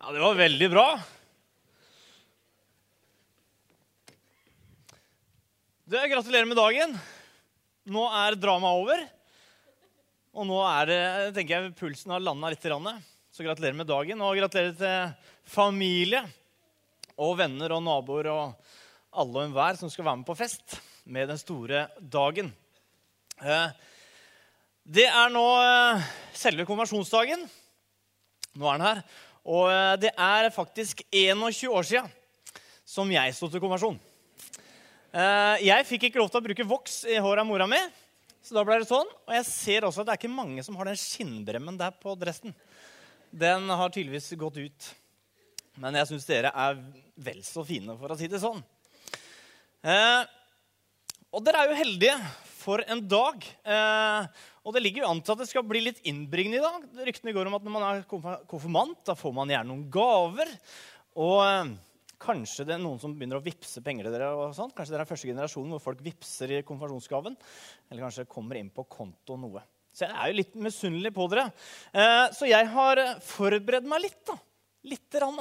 Ja, det var veldig bra. Du, gratulerer med dagen. Nå er dramaet over. Og nå er det, tenker jeg, pulsen har landa litt. Så gratulerer med dagen. Og gratulerer til familie og venner og naboer og alle og enhver som skal være med på fest med den store dagen. Eh, det er nå eh, selve konversjonsdagen. Nå er den her. Og eh, det er faktisk 21 år sia som jeg sto til konversjon. Jeg fikk ikke lov til å bruke voks i håret av mora mi, så da ble det sånn. Og jeg ser også at det er ikke mange som har den skinnbremmen der på dressen. Den har tydeligvis gått ut. Men jeg syns dere er vel så fine, for å si det sånn. Eh, og dere er jo heldige for en dag. Eh, og det ligger jo an til at det skal bli litt innbringende i dag. Ryktene går om at når man er konfirmant, da får man gjerne noen gaver. Og eh, kanskje det er noen som begynner å vippse penger til dere. og sånt. Kanskje dere er første generasjonen hvor folk vippser i konfirmasjonsgaven. Eller kanskje kommer inn på konto noe. Så jeg er jo litt misunnelig på dere. Eh, så jeg har forberedt meg litt. da. Lite grann.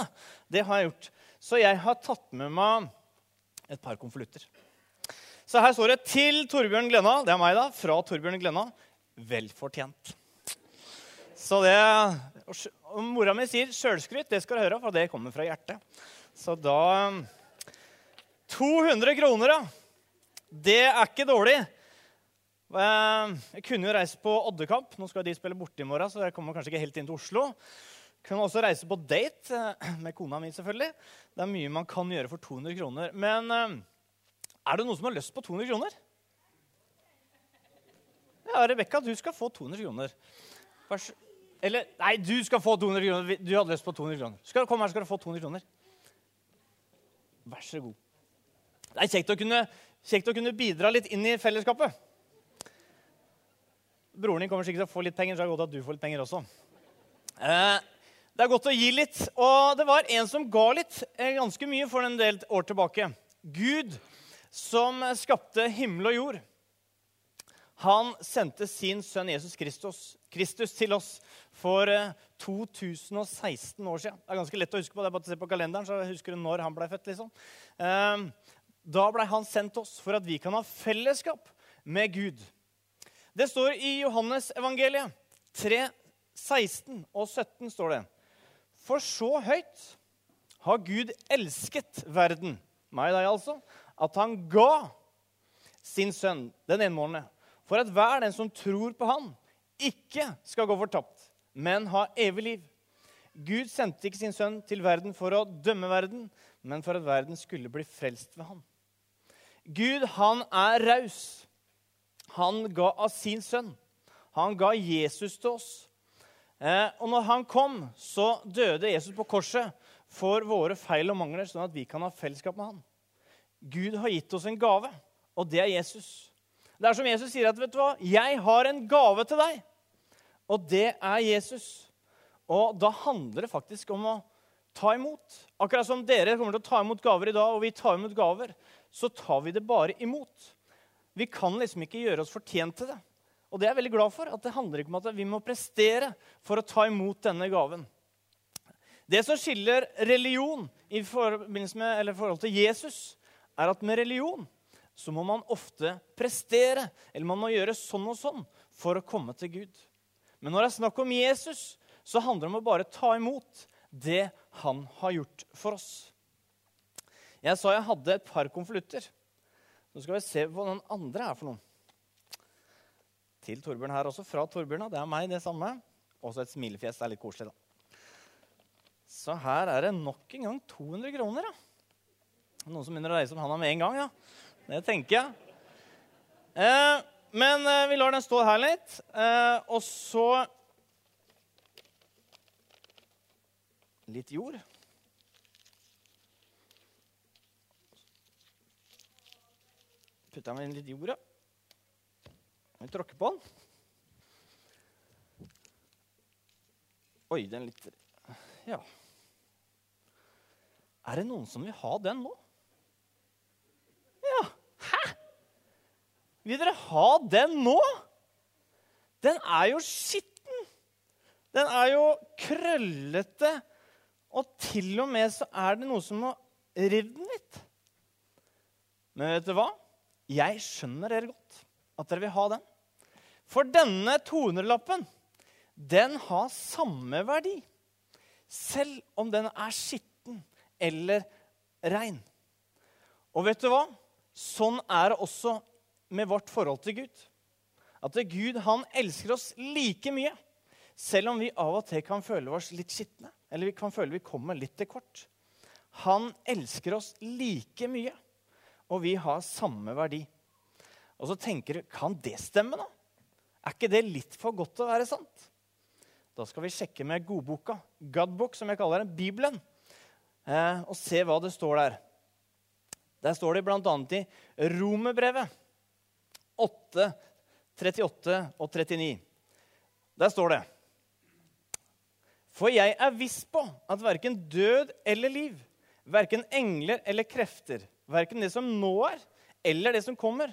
Det har jeg gjort. Så jeg har tatt med meg et par konvolutter. Så her står det 'Til Torbjørn Glenna'. Det er meg, da. Fra Torbjørn Glenna. Velfortjent. Så det og Mora mi sier sjølskryt. Det skal du høre, for det kommer fra hjertet. Så da 200 kroner, ja. Det er ikke dårlig. Jeg kunne jo reise på Oddekamp. Nå skal de spille borte i morgen, så jeg kommer kanskje ikke helt inn til Oslo. Kunne også reise på date eh, med kona mi, selvfølgelig. Det er mye man kan gjøre for 200 kroner. Men eh, er det noen som har lyst på 200 kroner? Ja, Rebekka, du skal få 200 kroner. Eller Nei, du skal få 200 kroner. Du hadde lyst på 200 kroner. Skal, du komme her, skal du få 200 kroner. Vær så god. Det er kjekt å kunne, kjekt å kunne bidra litt inn i fellesskapet. Broren din kommer sikkert til å få litt penger, så er det godt at du får litt penger også. Eh, det er godt å gi litt. Og det var en som ga litt, eh, ganske mye for en del år tilbake. Gud, som skapte himmel og jord, han sendte sin sønn Jesus Kristus, Kristus til oss for 2016 eh, år siden. Det er ganske lett å huske på. det er bare å se på kalenderen, så husker du når han ble født. liksom. Eh, da ble han sendt oss for at vi kan ha fellesskap med Gud. Det står i Johannes evangeliet 3, 16 og 17 står det. For så høyt har Gud elsket verden, meg og deg altså, at han ga sin sønn den enmålende, for at hver den som tror på han, ikke skal gå fortapt, men ha evig liv. Gud sendte ikke sin sønn til verden for å dømme verden, men for at verden skulle bli frelst ved ham. Gud, han er raus. Han ga av sin sønn. Han ga Jesus til oss. Eh, og når han kom, så døde Jesus på korset for våre feil og mangler, sånn at vi kan ha fellesskap med han. Gud har gitt oss en gave, og det er Jesus. Det er som Jesus sier at vet du hva? 'Jeg har en gave til deg', og det er Jesus. Og da handler det faktisk om å ta imot. Akkurat som dere kommer til å ta imot gaver i dag, og vi tar imot gaver, så tar vi det bare imot. Vi kan liksom ikke gjøre oss fortjent til det. Og det er jeg veldig glad for. at Det handler ikke om at vi må prestere for å ta imot denne gaven. Det som skiller religion i med, forhold til Jesus, er at med religion så må man ofte prestere, eller man må gjøre sånn og sånn for å komme til Gud. Men når det er snakk om Jesus, så handler det om å bare ta imot det han har gjort for oss. Jeg sa jeg hadde et par konvolutter. Så skal vi se hva den andre er for noen til Torbjørn her også. Fra Torbjørn. Det er meg, det samme. Også et smilefjes. Det er litt koselig, da. Så her er det nok en gang 200 kroner. Ja. Noen som begynner å reise om handa med en gang. ja. Det tenker jeg. Eh, men eh, vi lar den stå her litt. Eh, og så litt jord. Putter jeg meg inn litt jord, ja. Vi tråkker på den. Oi, den litt Ja. Er det noen som vil ha den nå? Hæ? Vil dere ha den nå? Den er jo skitten. Den er jo krøllete Og til og med så er det noe som har revet den litt. Men vet du hva? Jeg skjønner dere godt at dere vil ha den. For denne 200-lappen, den har samme verdi. Selv om den er skitten eller rein. Og vet du hva? Sånn er det også med vårt forhold til Gud. At Gud han elsker oss like mye, selv om vi av og til kan føle oss litt skitne. Eller vi kan føle vi kommer litt til kort. Han elsker oss like mye, og vi har samme verdi. Og så tenker du kan det stemme, da? Er ikke det litt for godt til å være sant? Da skal vi sjekke med godboka, Godbook, som jeg kaller den, Bibelen, eh, og se hva det står der. Der står det bl.a. i Romerbrevet 8, 38 og 39. Der står det For jeg er viss på at verken død eller liv, verken engler eller krefter, verken det som nå er, eller det som kommer,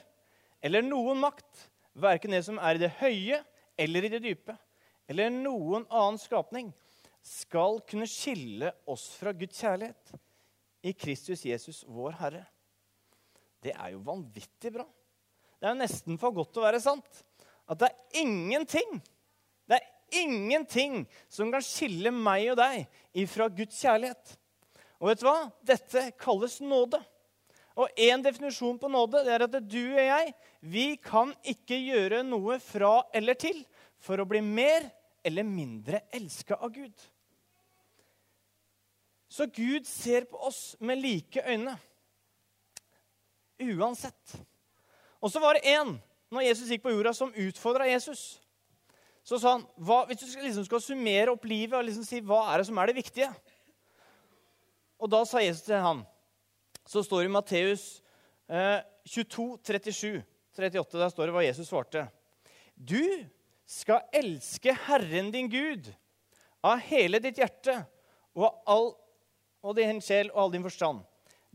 eller noen makt, verken det som er i det høye eller i det dype, eller noen annen skapning, skal kunne skille oss fra Guds kjærlighet i Kristus Jesus, vår Herre. Det er jo vanvittig bra. Det er jo nesten for godt til å være sant. At det er ingenting det er ingenting som kan skille meg og deg ifra Guds kjærlighet. Og vet du hva? Dette kalles nåde. Og én definisjon på nåde det er at du og jeg vi kan ikke gjøre noe fra eller til for å bli mer eller mindre elska av Gud. Så Gud ser på oss med like øyne uansett. Og så var det én, når Jesus gikk på jorda, som utfordra Jesus. Så sa han, hva, Hvis du liksom skal summere opp livet og liksom si hva er det som er det viktige Og da sa Jesus til han, så står det i Matteus eh, 22, 37, 38, der står det hva Jesus svarte. Du skal elske Herren din Gud av hele ditt hjerte og av all og din sjel og all din forstand.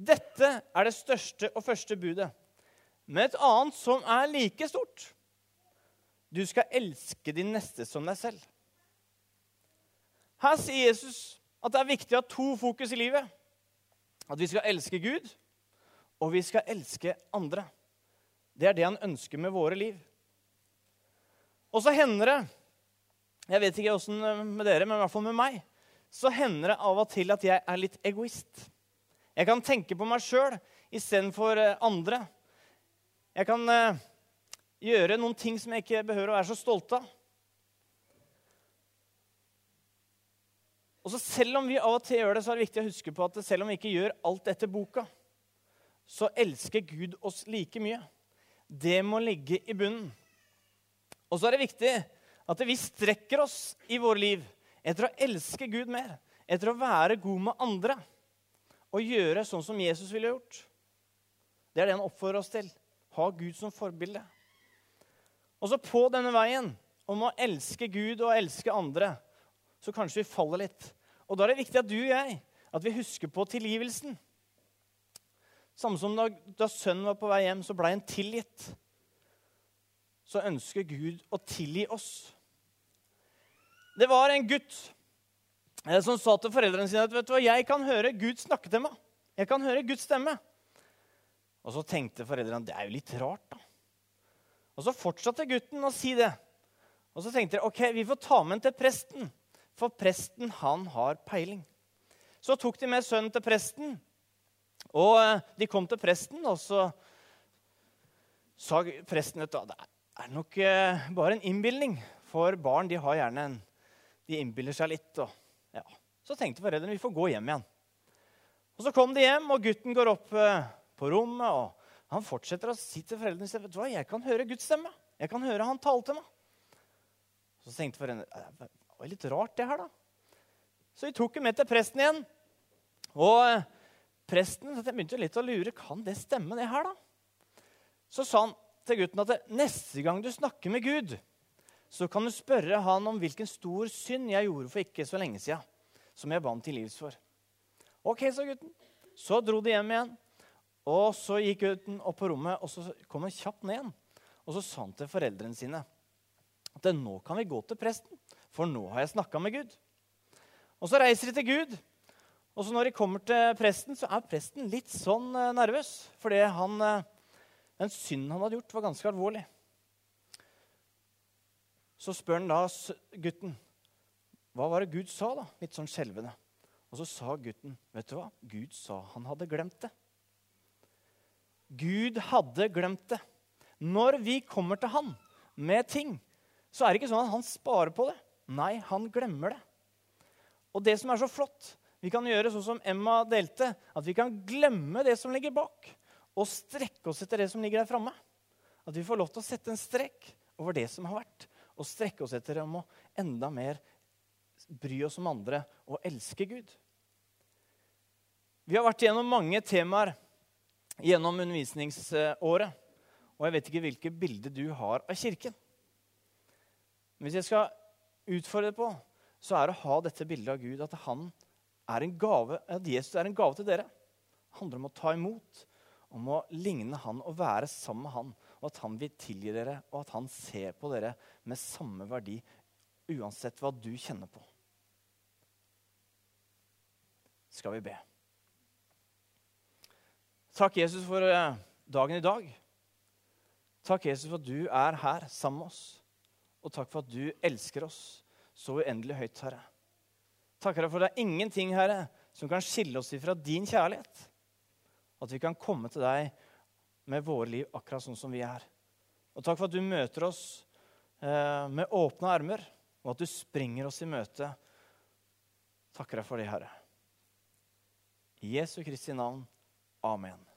Dette er det største og første budet. Men et annet som er like stort. Du skal elske din neste som deg selv. Her sier Jesus at det er viktig å ha to fokus i livet. At vi skal elske Gud, og vi skal elske andre. Det er det han ønsker med våre liv. Og så hender det Jeg vet ikke åssen med dere, men i hvert fall med meg. Så hender det av og til at jeg er litt egoist. Jeg kan tenke på meg sjøl istedenfor eh, andre. Jeg kan uh, gjøre noen ting som jeg ikke behøver å være så stolt av. Og så Selv om vi av og til gjør det, så er det viktig å huske på at selv om vi ikke gjør alt etter boka, så elsker Gud oss like mye. Det må ligge i bunnen. Og så er det viktig at vi strekker oss i våre liv etter å elske Gud mer, etter å være god med andre og gjøre sånn som Jesus ville gjort. Det er det han oppfordrer oss til. Ha Gud som forbilde. Og så på denne veien om å elske Gud og elske andre, så kanskje vi faller litt. Og da er det viktig at du og jeg at vi husker på tilgivelsen. Samme som da, da sønnen var på vei hjem, så ble han tilgitt. Så ønsker Gud å tilgi oss. Det var en gutt som sa til foreldrene sine at vet du hva, jeg kan høre Gud snakke til meg. Jeg kan høre Guds stemme. Og så tenkte foreldrene det er jo litt rart, da. Og så fortsatte gutten å si det. Og så tenkte de ok, vi får ta med den til presten, for presten han har peiling. Så tok de med sønnen til presten, og eh, de kom til presten, og så sa presten at det er nok eh, bare en innbilning. For barn de har gjerne en De innbiller seg litt. Og. Så tenkte foreldrene vi får gå hjem igjen. Og Så kom de hjem, og gutten går opp eh, på rommet. og Han fortsetter å si til foreldrene sine vet jeg kan høre Guds stemme. Jeg kan høre han tale til meg. Så tenkte foreldrene det var litt rart, det her, da. Så vi tok ham med til presten igjen. Og presten begynte litt å lure kan det stemme, det her. da? Så sa han til gutten at neste gang du snakker med Gud, så kan du spørre han om hvilken stor synd jeg gjorde for ikke så lenge siden, som jeg ba ham til livs for. Ok, sa gutten. Så dro de hjem igjen. Og så gikk gutten opp på rommet, og så kom han kjapt ned igjen. Og så sa han til foreldrene sine at nå kan vi gå til presten, for nå har jeg snakka med Gud. Og så reiser de til Gud, Og så når de kommer til presten, så er presten litt sånn eh, nervøs. Fordi han, eh, den synden han hadde gjort, var ganske alvorlig. Så spør han da gutten hva var det Gud sa, da? Litt sånn skjelvende. Og så sa gutten, vet du hva? Gud sa han hadde glemt det. Gud hadde glemt det. Når vi kommer til han med ting, så er det ikke sånn at han sparer på det. Nei, han glemmer det. Og det som er så flott, vi kan gjøre sånn som Emma delte, at vi kan glemme det som ligger bak, og strekke oss etter det som ligger der framme. At vi får lov til å sette en strek over det som har vært, og strekke oss etter om å enda mer bry oss om andre og elske Gud. Vi har vært gjennom mange temaer gjennom undervisningsåret. Og jeg vet ikke hvilke bilde du har av Kirken. Hvis jeg skal utfordre det på, så er det å ha dette bildet av Gud, at er gave, at Jesus er en gave til dere. Det handler om å ta imot, om å ligne han og være sammen med han. Og at han vil tilgi dere, og at han ser på dere med samme verdi uansett hva du kjenner på. Skal vi be. Takk, Jesus, for eh, dagen i dag. Takk, Jesus, for at du er her sammen med oss. Og takk for at du elsker oss så uendelig høyt, Herre. Takk, Herre, for det er ingenting, Herre, som kan skille oss ifra din kjærlighet. At vi kan komme til deg med våre liv akkurat sånn som vi er. Og takk for at du møter oss eh, med åpne armer, og at du springer oss i møte. Takker deg for det, Herre. I Jesu Kristi navn. Amen.